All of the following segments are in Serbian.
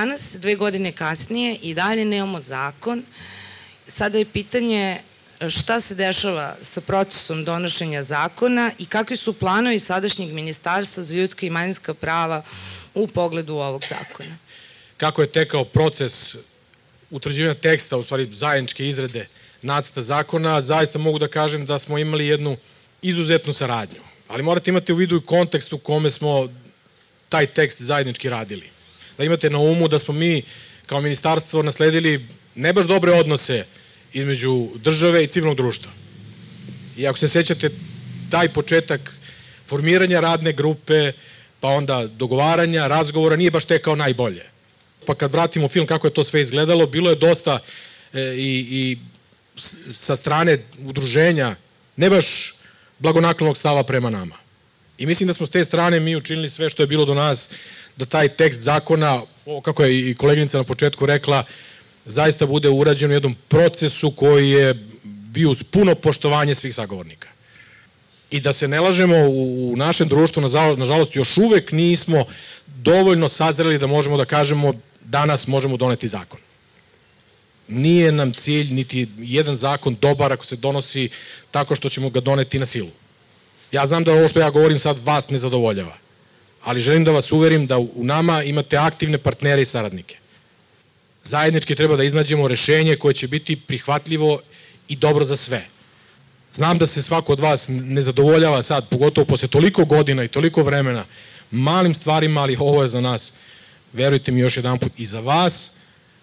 danas, dve godine kasnije, i dalje nemamo zakon. Sada je pitanje šta se dešava sa procesom donošenja zakona i kakvi su planovi sadašnjeg ministarstva za ljudska i manjinska prava u pogledu ovog zakona? Kako je tekao proces utvrđivanja teksta, u stvari zajedničke izrede nacrta zakona, zaista mogu da kažem da smo imali jednu izuzetnu saradnju. Ali morate imati u vidu i kontekst u kome smo taj tekst zajednički radili. Da imate na umu da smo mi kao ministarstvo nasledili ne baš dobre odnose između države i civilnog društva. I ako se sećate, taj početak formiranja radne grupe, pa onda dogovaranja, razgovora, nije baš tekao najbolje. Pa kad vratimo film kako je to sve izgledalo, bilo je dosta e, i, i sa strane udruženja, ne baš blagonaklonog stava prema nama. I mislim da smo s te strane mi učinili sve što je bilo do nas, da taj tekst zakona, kako je i koleginica na početku rekla, zaista bude urađen u jednom procesu koji je bio uz puno poštovanje svih sagovornika. I da se ne lažemo, u našem društvu, nažalost, još uvek nismo dovoljno sazreli da možemo da kažemo danas možemo doneti zakon. Nije nam cilj niti jedan zakon dobar ako se donosi tako što ćemo ga doneti na silu. Ja znam da ovo što ja govorim sad vas ne zadovoljava, ali želim da vas uverim da u nama imate aktivne partnere i saradnike. Zajednički treba da iznađemo rešenje koje će biti prihvatljivo i dobro za sve. Znam da se svako od vas ne zadovoljava sad, pogotovo posle toliko godina i toliko vremena, malim stvarima, ali ovo je za nas, verujte mi još jedan put, i za vas,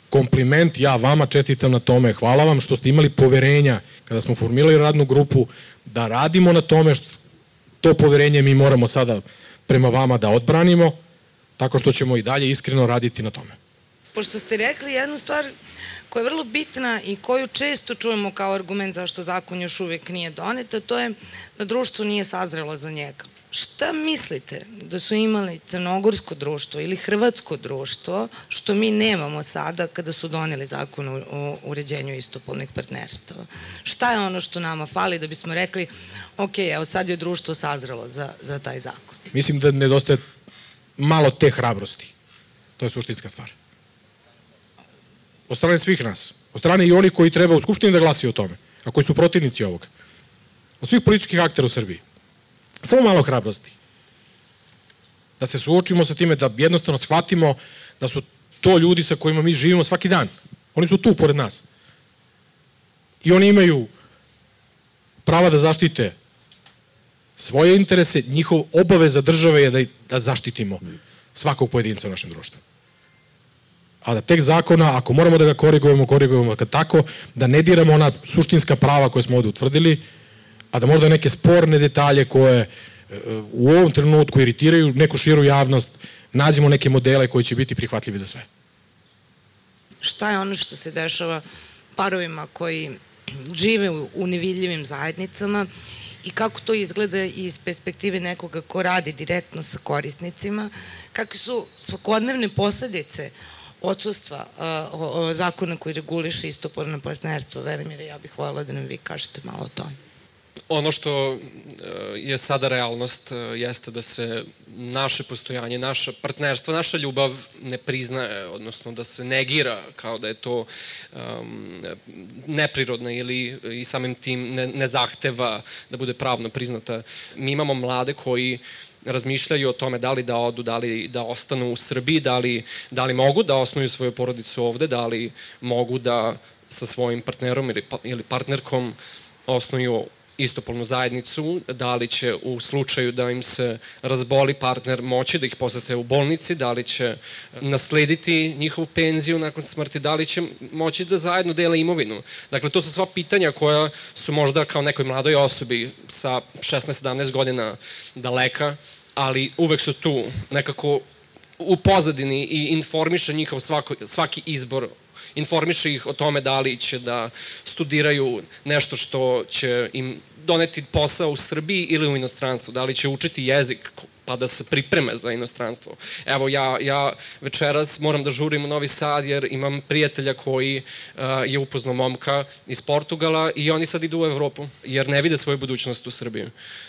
kompliment, ja vama čestitam na tome, hvala vam što ste imali poverenja kada smo formirali radnu grupu, da radimo na tome, što to poverenje mi moramo sada prema vama da odbranimo, tako što ćemo i dalje iskreno raditi na tome. Pošto ste rekli jednu stvar koja je vrlo bitna i koju često čujemo kao argument zašto zakon još uvek nije donet, a to je da društvo nije sazrelo za njega. Šta mislite da su imali crnogorsko društvo ili hrvatsko društvo, što mi nemamo sada kada su doneli zakon o uređenju istopolnih partnerstava? Šta je ono što nama fali da bismo rekli, ok, evo sad je društvo sazrelo za, za taj zakon? Mislim da nedostaje malo te hrabrosti. To je suštinska stvar. Od strane svih nas. Od strane i oni koji treba u Skupštini da glasi o tome, a koji su protivnici ovoga. Od svih političkih aktera u Srbiji. Samo malo hrabrosti. Da se suočimo sa time, da jednostavno shvatimo da su to ljudi sa kojima mi živimo svaki dan. Oni su tu pored nas. I oni imaju prava da zaštite svoje interese, njihov obaveza države je da, da zaštitimo svakog pojedinca u našem društvu. A da tek zakona, ako moramo da ga korigujemo, korigujemo ga tako, da ne diramo ona suštinska prava koje smo ovde utvrdili, a da možda neke sporne detalje koje e, u ovom trenutku iritiraju neku širu javnost, nađemo neke modele koji će biti prihvatljivi za sve. Šta je ono što se dešava parovima koji žive u nevidljivim zajednicama i kako to izgleda iz perspektive nekoga ko radi direktno sa korisnicima, kakve su svakodnevne posledice odsustva uh, zakona koji reguliše istoporno partnerstvo. Velimire, ja bih hvala da nam vi kažete malo o tome ono što e, je sada realnost e, jeste da se naše postojanje, naša partnerstva, naša ljubav ne priznaje, odnosno da se negira kao da je to um, ili i samim tim ne, ne zahteva da bude pravno priznata. Mi imamo mlade koji razmišljaju o tome da li da odu, da li da ostanu u Srbiji, da li, da li mogu da osnuju svoju porodicu ovde, da li mogu da sa svojim partnerom ili, pa, ili partnerkom osnuju istopolnu zajednicu, da li će u slučaju da im se razboli partner moći da ih posete u bolnici, da li će naslediti njihovu penziju nakon smrti, da li će moći da zajedno dele imovinu. Dakle, to su sva pitanja koja su možda kao nekoj mladoj osobi sa 16-17 godina daleka, ali uvek su tu nekako u pozadini i informiše njihov svako, svaki izbor informiše ih o tome da li će da studiraju nešto što će im doneti posao u Srbiji ili u inostranstvu, da li će učiti jezik pa da se pripreme za inostranstvo. Evo, ja, ja večeras moram da žurim u Novi Sad jer imam prijatelja koji uh, je upoznao momka iz Portugala i oni sad idu u Evropu jer ne vide svoju budućnost u Srbiji.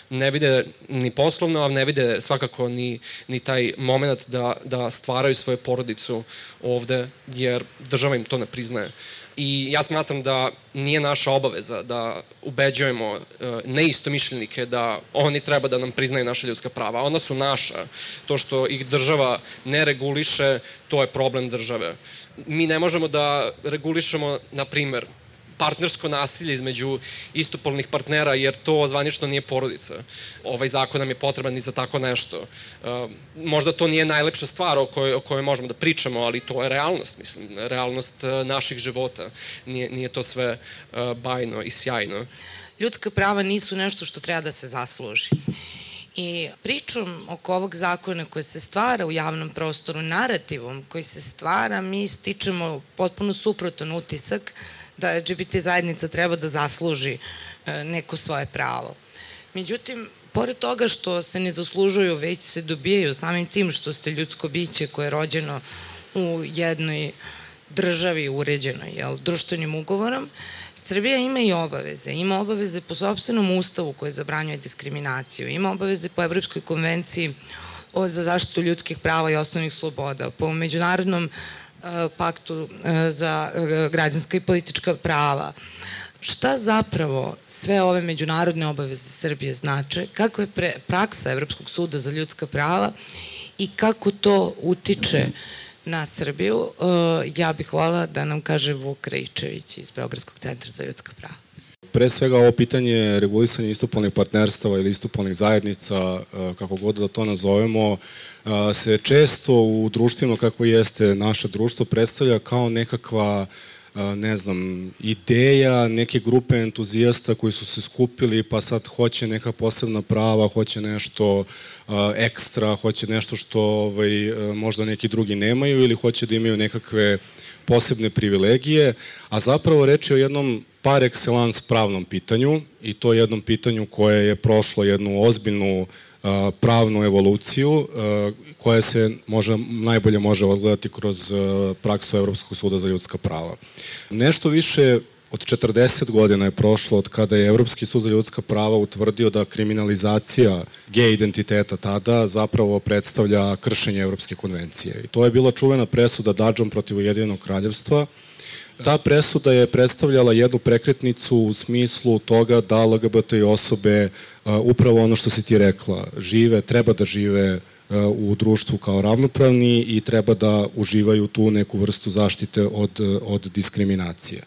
Ne vide ni poslovno, a ne vide svakako ni, ni taj moment da, da stvaraju svoju porodicu ovde jer država im to ne priznaje. I ja smatram da nije naša obaveza da ubeđujemo uh, neistomišljenike da oni treba da nam priznaju naše ljudska prava. Ona su naša. To što ih država ne reguliše, to je problem države. Mi ne možemo da regulišemo, na primer, partnersko nasilje između istopolnih partnera, jer to zvanično nije porodica. Ovaj zakon nam je potreban i za tako nešto. Uh, možda to nije najlepša stvar o kojoj, o kojoj možemo da pričamo, ali to je realnost, mislim, realnost uh, naših života. Nije, nije to sve uh, bajno i sjajno. Ljudska prava nisu nešto što treba da se zasluži. I pričom oko ovog zakona koji se stvara u javnom prostoru, narativom koji se stvara, mi stičemo potpuno suprotan utisak da LGBT zajednica treba da zasluži e, neko svoje pravo. Međutim, pored toga što se ne zaslužuju, već se dobijaju samim tim što ste ljudsko biće koje je rođeno u jednoj državi uređenoj, jel, društvenim ugovorom, Srbija ima i obaveze. Ima obaveze po sobstvenom ustavu koje zabranjuje diskriminaciju. Ima obaveze po Evropskoj konvenciji o za zaštitu ljudskih prava i osnovnih sloboda, po međunarodnom paktu e, za e, građanska i politička prava. Šta zapravo sve ove međunarodne obaveze Srbije znače? Kako je pre, praksa Evropskog suda za ljudska prava i kako to utiče na Srbiju? Ja bih volila da nam kaže Vuk Rejčević iz Beogradskog centra za ljudska prava. Pre svega ovo pitanje regulisanja istopolnih partnerstava ili istopolnih zajednica, kako god da to nazovemo, se često u društvima kako jeste naše društvo predstavlja kao nekakva ne znam, ideja neke grupe entuzijasta koji su se skupili pa sad hoće neka posebna prava, hoće nešto ekstra, hoće nešto što ovaj, možda neki drugi nemaju ili hoće da imaju nekakve posebne privilegije, a zapravo reč je o jednom par excellence pravnom pitanju i to jednom pitanju koje je prošlo jednu ozbiljnu pravnu evoluciju koja se može, najbolje može odgledati kroz praksu Evropskog suda za ljudska prava. Nešto više od 40 godina je prošlo od kada je Evropski sud za ljudska prava utvrdio da kriminalizacija gej identiteta tada zapravo predstavlja kršenje Evropske konvencije. I to je bila čuvena presuda Dađom protiv Ujedinog kraljevstva, Ta presuda je predstavljala jednu prekretnicu u smislu toga da LGBT osobe upravo ono što si ti rekla, žive, treba da žive u društvu kao ravnopravni i treba da uživaju tu neku vrstu zaštite od, od diskriminacije.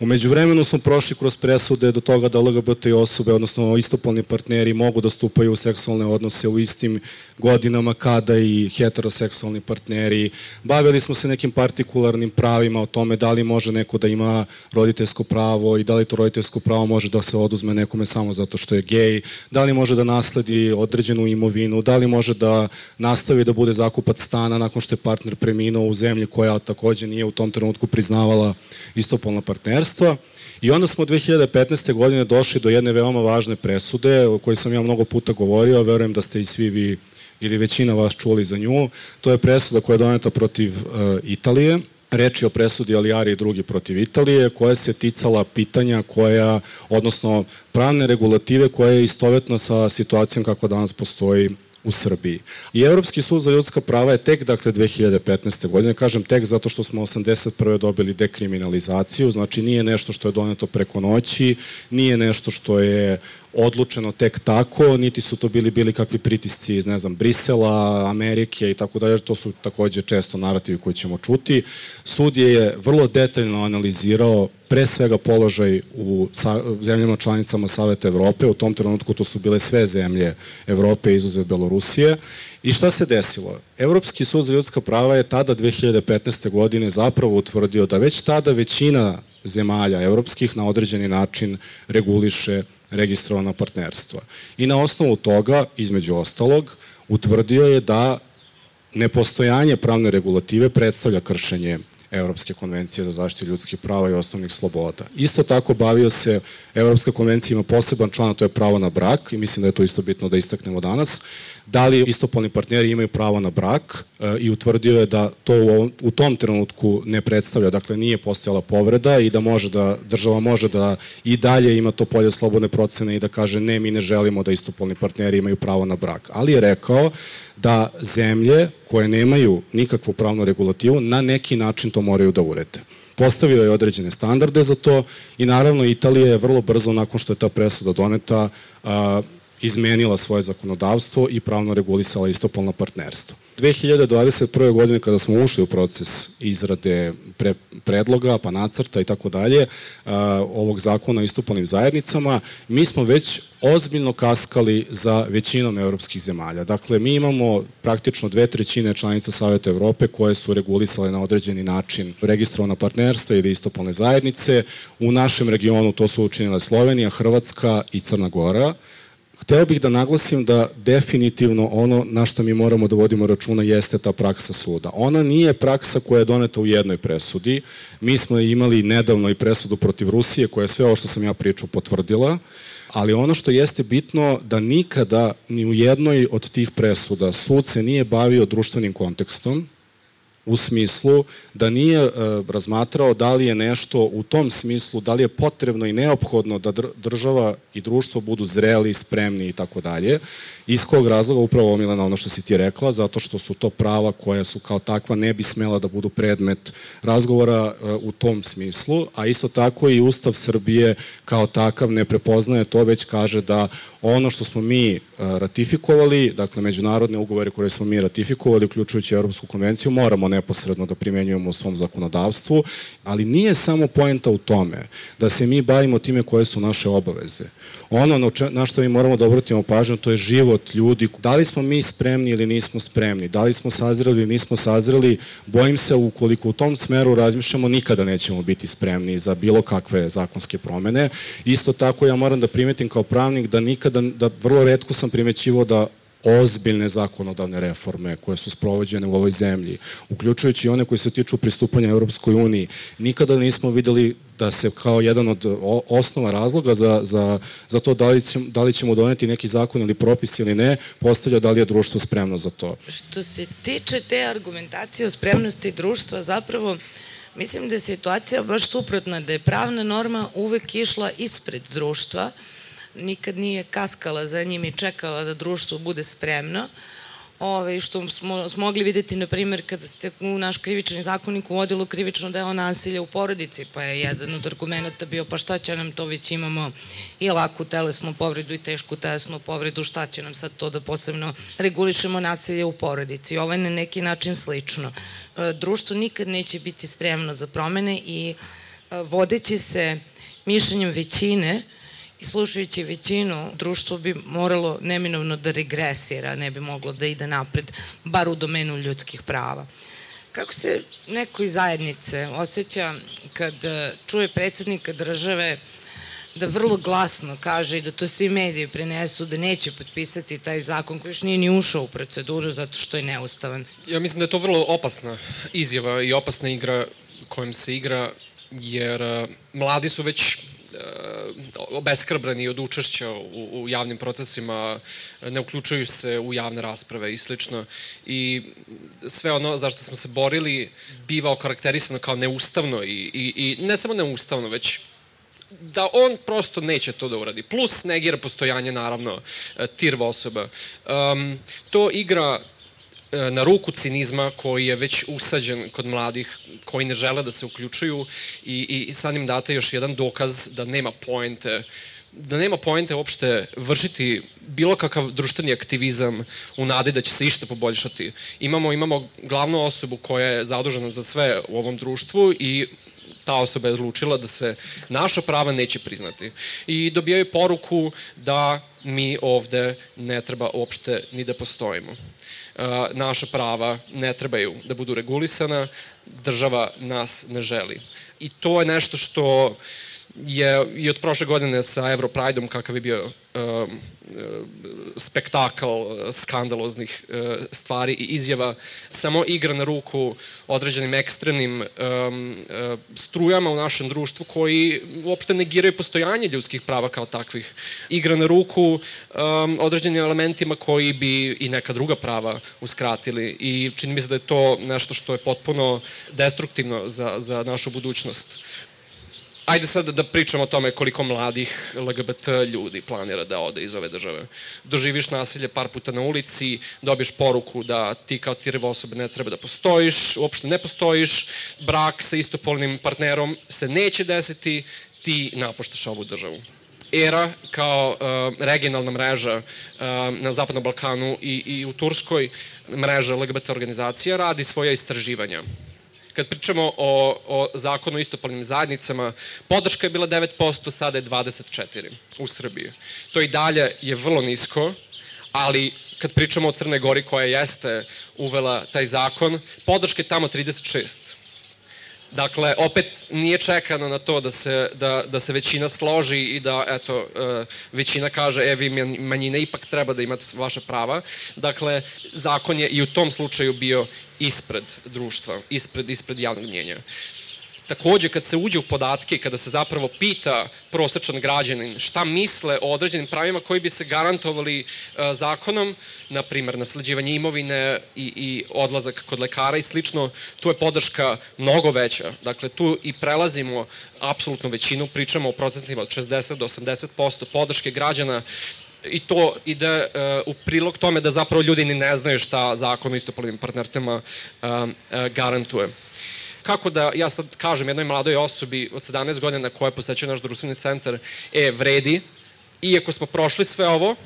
Umeđu vremenu smo prošli kroz presude do toga da LGBT osobe, odnosno istopolni partneri mogu da stupaju u seksualne odnose u istim godinama kada i heteroseksualni partneri. Bavili smo se nekim partikularnim pravima o tome da li može neko da ima roditeljsko pravo i da li to roditeljsko pravo može da se oduzme nekome samo zato što je gej, da li može da nasledi određenu imovinu, da li može da nastavi da bude zakupac stana nakon što je partner preminuo u zemlji koja takođe nije u tom trenutku priznavala istopolno partnerstvo. I onda smo 2015. godine došli do jedne veoma važne presude o kojoj sam ja mnogo puta govorio, verujem da ste i svi vi ili većina vas čuli za nju. To je presuda koja je doneta protiv uh, Italije. Reč je o presudi Alijari i drugi protiv Italije, koja se ticala pitanja koja, odnosno pravne regulative koja je istovetna sa situacijom kako danas postoji u Srbiji. I Evropski sud za ljudska prava je tek, dakle, 2015. godine, kažem tek zato što smo 81. dobili dekriminalizaciju, znači nije nešto što je doneto preko noći, nije nešto što je odlučeno tek tako, niti su to bili bili kakvi pritisci iz, ne znam, Brisela, Amerike i tako dalje, to su takođe često narativi koji ćemo čuti. Sud je vrlo detaljno analizirao pre svega položaj u sa, zemljama članicama Saveta Evrope, u tom trenutku to su bile sve zemlje Evrope izuzev Belorusije, I šta se desilo? Evropski sud za ljudska prava je tada 2015. godine zapravo utvrdio da već tada većina zemalja evropskih na određeni način reguliše registrovana partnerstva. I na osnovu toga, između ostalog, utvrdio je da nepostojanje pravne regulative predstavlja kršenje Evropske konvencije za zaštitu ljudskih prava i osnovnih sloboda. Isto tako bavio se, Evropska konvencija ima poseban član, to je pravo na brak i mislim da je to isto bitno da istaknemo danas, da li istopolni partneri imaju pravo na brak e, i utvrdio je da to u, u tom trenutku ne predstavlja, dakle nije postojala povreda i da može da, država može da i dalje ima to polje slobodne procene i da kaže ne, mi ne želimo da istopolni partneri imaju pravo na brak. Ali je rekao da zemlje koje nemaju nikakvu pravnu regulativu na neki način to moraju da urede. Postavio je određene standarde za to i naravno Italija je vrlo brzo nakon što je ta presuda doneta izmenila svoje zakonodavstvo i pravno regulisala istopolno partnerstvo. 2021. godine kada smo ušli u proces izrade pre, predloga, pa nacrta i tako dalje ovog zakona o istopolnim zajednicama, mi smo već ozbiljno kaskali za većinom evropskih zemalja. Dakle, mi imamo praktično dve trećine članica Saveta Evrope koje su regulisale na određeni način registrovana partnerstva ili istopolne zajednice. U našem regionu to su učinile Slovenija, Hrvatska i Crna Gora. Hteo bih da naglasim da definitivno ono na što mi moramo da vodimo računa jeste ta praksa suda. Ona nije praksa koja je doneta u jednoj presudi. Mi smo imali nedavno i presudu protiv Rusije koja je sve ovo što sam ja pričao potvrdila, ali ono što jeste bitno da nikada ni u jednoj od tih presuda sud se nije bavio društvenim kontekstom, u smislu da nije e, razmatrao da li je nešto u tom smislu, da li je potrebno i neophodno da država i društvo budu zreli, spremni i tako dalje. Iz kog razloga, upravo Milena, ono što si ti rekla, zato što su to prava koja su kao takva ne bi smela da budu predmet razgovora e, u tom smislu, a isto tako i Ustav Srbije kao takav ne prepoznaje to, već kaže da ono što smo mi e, ratifikovali, dakle međunarodne ugovore koje smo mi ratifikovali, uključujući Europsku konvenciju, moramo neposredno da primenjujemo u svom zakonodavstvu, ali nije samo poenta u tome da se mi bavimo time koje su naše obaveze. Ono na što mi moramo da obratimo pažnju, to je život ljudi. Da li smo mi spremni ili nismo spremni, da li smo sazreli ili nismo sazreli, bojim se ukoliko u tom smeru razmišljamo, nikada nećemo biti spremni za bilo kakve zakonske promene. Isto tako ja moram da primetim kao pravnik da nikada, da vrlo redko sam primećivo da ozbiljne zakonodavne reforme koje su sprovođene u ovoj zemlji, uključujući one koje se tiču pristupanja Europskoj uniji, nikada nismo videli da se kao jedan od osnova razloga za, za, za to da li, ćemo, da li ćemo doneti neki zakon ili propis ili ne, postavlja da li je društvo spremno za to. Što se tiče te argumentacije o spremnosti društva, zapravo mislim da je situacija baš suprotna, da je pravna norma uvek išla ispred društva, nikad nije kaskala za njim i čekala da društvo bude spremno. Ove, što smo mogli videti, na primjer, kada ste u naš krivični zakonik uvodilo krivično delo nasilja u porodici, pa je jedan od argumenta bio pa šta će nam to, već imamo i laku telesnu povredu i tešku telesnu povredu, šta će nam sad to da posebno regulišemo nasilje u porodici. Ovo je na neki način slično. E, društvo nikad neće biti spremno za promene i e, vodeći se mišljenjem većine, i slušajući većinu, društvo bi moralo neminovno da regresira, ne bi moglo da ide napred, bar u domenu ljudskih prava. Kako se neko iz zajednice osjeća kad e, čuje predsednika države da vrlo glasno kaže i da to svi mediji prenesu da neće potpisati taj zakon koji još nije ni ušao u proceduru zato što je neustavan. Ja mislim da je to vrlo opasna izjava i opasna igra kojom se igra jer e, mladi su već E, obeskrbrani od učešća u, u javnim procesima, ne uključuju se u javne rasprave i slično. I sve ono zašto smo se borili biva okarakterisano kao neustavno i, i, i ne samo neustavno, već da on prosto neće to da uradi. Plus negira postojanje, naravno, tirva osoba. Um, to igra na ruku cinizma koji je već usađen kod mladih koji ne žele da se uključuju i, i sad im date još jedan dokaz da nema poente da nema poente uopšte vršiti bilo kakav društveni aktivizam u nadi da će se išta poboljšati. Imamo, imamo glavnu osobu koja je zadužena za sve u ovom društvu i ta osoba je odlučila da se naša prava neće priznati. I dobijaju poruku da mi ovde ne treba uopšte ni da postojimo naša prava ne trebaju da budu regulisana, država nas ne želi. I to je nešto što je i od prošle godine sa Europrideom kakav je bio spektakl skandaloznih uh, stvari i izjava samo igra na ruku određenim ekstremnim strujama u našem društvu koji uopšte negiraju postojanje ljudskih prava kao takvih. Igra na ruku određenim elementima koji bi i neka druga prava uskratili i čini mi se da je to nešto što je potpuno destruktivno za, za našu budućnost. Ajde sad da pričamo o tome koliko mladih LGBT ljudi planira da ode iz ove države. Doživiš nasilje par puta na ulici, dobiješ poruku da ti kao tireva osobe ne treba da postojiš, uopšte ne postojiš, brak sa istopolnim partnerom se neće desiti, ti napuštaš ovu državu. ERA kao uh, regionalna mreža uh, na Zapadnom Balkanu i, i u Turskoj mreža LGBT organizacija radi svoja istraživanja kad pričamo o, o zakonu o istopolnim zajednicama, podrška je bila 9%, sada je 24% u Srbiji. To i dalje je vrlo nisko, ali kad pričamo o Crne Gori koja jeste uvela taj zakon, podrška je tamo 36%. Dakle, opet nije čekano na to da se, da, da se većina složi i da, eto, e, većina kaže, e, vi manjine ipak treba da imate vaše prava. Dakle, zakon je i u tom slučaju bio ispred društva, ispred, ispred javnog mnjenja. Takođe, kad se uđe u podatke i kada se zapravo pita prosečan građanin šta misle o određenim pravima koji bi se garantovali uh, zakonom, na primer nasleđivanje imovine i, i odlazak kod lekara i slično, tu je podrška mnogo veća. Dakle, tu i prelazimo apsolutnu većinu, pričamo o procentima od 60 do 80% podrške građana i to ide uh, u prilog tome da zapravo ljudi ni ne znaju šta zakon o istopolnim partnerstvima uh, uh, garantuje. Kako da ja sad kažem jednoj mladoj osobi od 17 godina koja posećuje naš društveni centar, e, vredi, iako smo prošli sve ovo,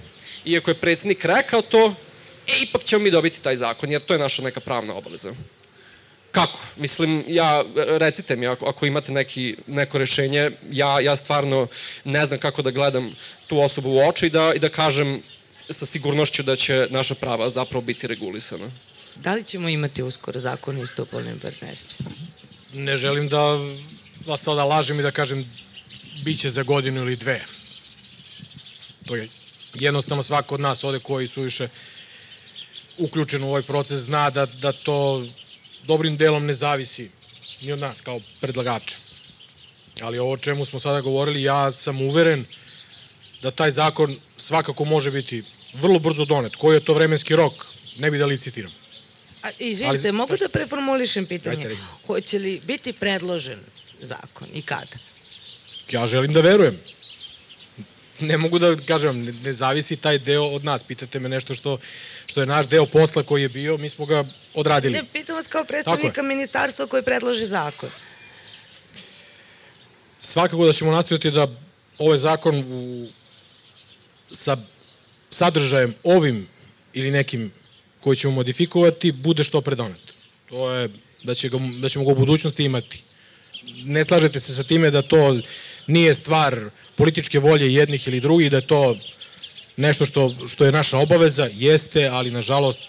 iako je predsednik rekao to, e, ipak ćemo mi dobiti taj zakon, jer to je naša neka pravna obaveza. Kako? Mislim, ja, recite mi, ako, ako imate neki, neko rešenje, ja, ja stvarno ne znam kako da gledam tu osobu u oči i da, i da kažem sa sigurnošću da će naša prava zapravo biti regulisana. Da li ćemo imati uskoro zakon o istopolnim partnerstvu? Ne želim da vas sada lažem i da kažem biće za godinu ili dve. To je jednostavno svako od nas ovde koji su više uključen u ovaj proces zna da, da to dobrim delom ne zavisi ni od nas kao predlagača. Ali ovo čemu smo sada govorili, ja sam uveren da taj zakon svakako može biti vrlo brzo donet. Koji je to vremenski rok? Ne bi da licitiram. A, izvinite, Ali, mogu da preformulišem pitanje? Hoće li biti predložen zakon i kada? Ja želim da verujem. Ne mogu da kažem, ne, ne zavisi taj deo od nas. Pitate me nešto što što je naš deo posla koji je bio, mi smo ga odradili. Ne, pitam vas kao predstavnika ministarstva koji predloži zakon. Svakako da ćemo nastaviti da ovaj zakon u, sa sadržajem ovim ili nekim koji ćemo modifikovati bude što predonet. To je da, će ga, da ćemo ga u budućnosti imati. Ne slažete se sa time da to nije stvar političke volje jednih ili drugih, da je to nešto što, što je naša obaveza, jeste, ali nažalost,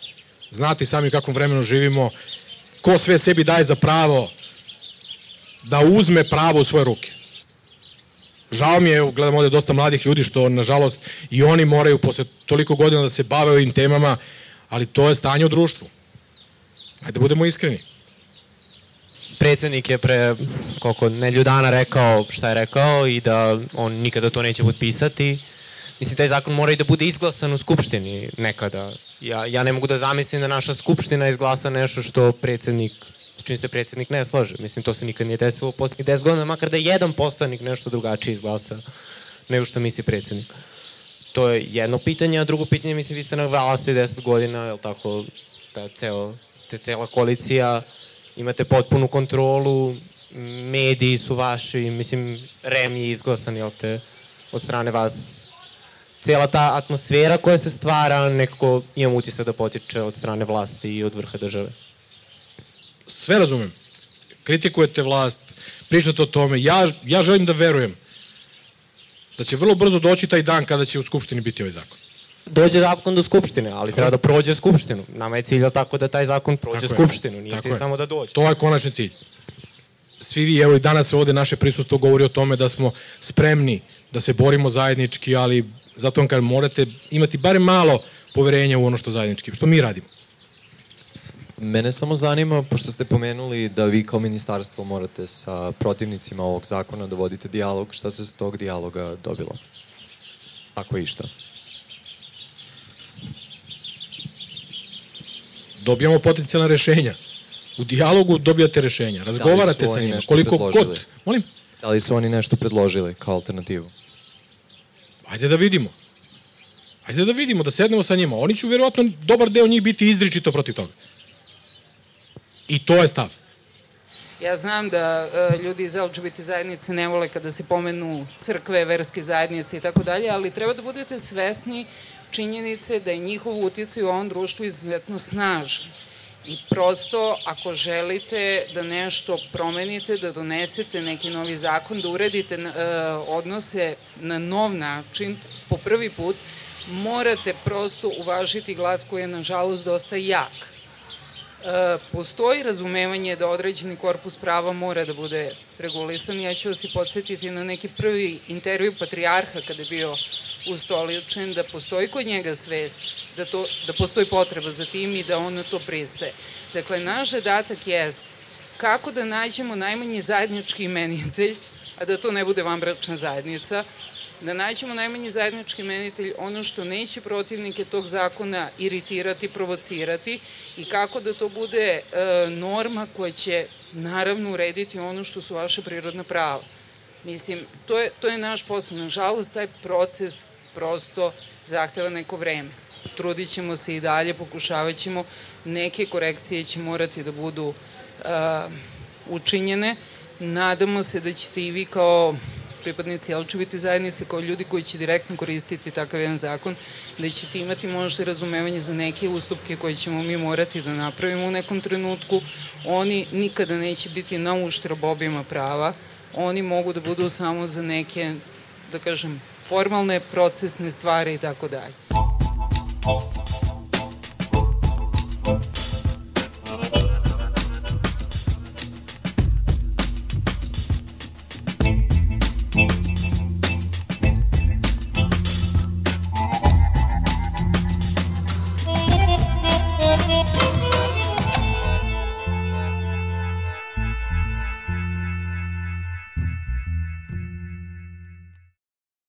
znate sami kakvom vremenu živimo, ko sve sebi daje za pravo da uzme pravo u svoje ruke. Žao mi je, gledam ovde dosta mladih ljudi što, nažalost, i oni moraju posle toliko godina da se bave ovim temama, ali to je stanje u društvu. Hajde da budemo iskreni. Predsednik je pre koliko nelju dana rekao šta je rekao i da on nikada to neće potpisati Mislim, taj zakon mora i da bude izglasan u Skupštini nekada. Ja, ja ne mogu da zamislim da naša Skupština izglasa nešto što predsednik s čim se predsednik ne slaže. Mislim, to se nikad nije desilo u poslednjih 10 godina, makar da jedan poslanik nešto drugačije izglasa nego što misli predsednik. To je jedno pitanje, a drugo pitanje, mislim, vi ste na vlasti 10 godina, je li tako, ta ceo, te cela koalicija, imate potpunu kontrolu, mediji su vaši, mislim, REM je izglasan, jel te, od strane vas cela ta atmosfera koja se stvara nekako imam utisak da potiče od strane vlasti i od vrha države. Sve razumem. Kritikujete vlast, pričate o tome. Ja, ja želim da verujem da će vrlo brzo doći taj dan kada će u Skupštini biti ovaj zakon. Dođe zakon do Skupštine, ali treba da prođe Skupštinu. Nama je cilj tako da taj zakon prođe tako Skupštinu, nije cilj samo da dođe. To je konačni cilj. svi vi, evo i danas ovde naše prisustvo govori o tome da smo spremni da se borimo zajednički, ali zato vam kažem, morate imati bare malo poverenja u ono što zajednički, što mi radimo. Mene samo zanima, pošto ste pomenuli da vi kao ministarstvo morate sa protivnicima ovog zakona da vodite dijalog, šta se s tog dijaloga dobilo? Ako i šta? Dobijamo potencijalna rešenja. U dijalogu dobijate rešenja, razgovarate sa njima, koliko god. Molim? Da li su oni nešto predložili kao alternativu? Ajde da vidimo. Ajde da vidimo, da sednemo sa njima. Oni će verovatno dobar deo njih biti izričito protiv toga. I to je stav. Ja znam da e, ljudi iz LGBT zajednice ne vole kada se pomenu crkve, verske zajednice i tako dalje, ali treba da budete svesni činjenice da je njihov uticaj u ovom društvu izuzetno snažan. I prosto, ako želite da nešto promenite, da donesete neki novi zakon, da uredite e, odnose na nov način, po prvi put, morate prosto uvažiti glas koji je, nažalost, dosta jak postoji razumevanje da određeni korpus prava mora da bude regulisan. Ja ću vas i podsjetiti na neki prvi intervju patrijarha kada je bio ustoličen, da postoji kod njega svest, da, to, da postoji potreba za tim i da on to pristaje. Dakle, naš zadatak jest kako da nađemo najmanji zajednički imenitelj, a da to ne bude vanbračna zajednica, da naćemo najmanji zajednički menitelj ono što neće protivnike tog zakona iritirati, provocirati i kako da to bude e, norma koja će naravno urediti ono što su vaše prirodna prava. Mislim, to je, to je naš posao. Nažalost, taj proces prosto zahteva neko vreme. Trudit ćemo se i dalje, pokušavat ćemo. Neke korekcije će morati da budu uh, učinjene. Nadamo se da ćete i vi kao pripadnici LGBT zajednice, kao ljudi koji će direktno koristiti takav jedan zakon, da ćete imati možda razumevanje za neke ustupke koje ćemo mi morati da napravimo u nekom trenutku. Oni nikada neće biti na uštrb objema prava, oni mogu da budu samo za neke, da kažem, formalne, procesne stvari i tako dalje.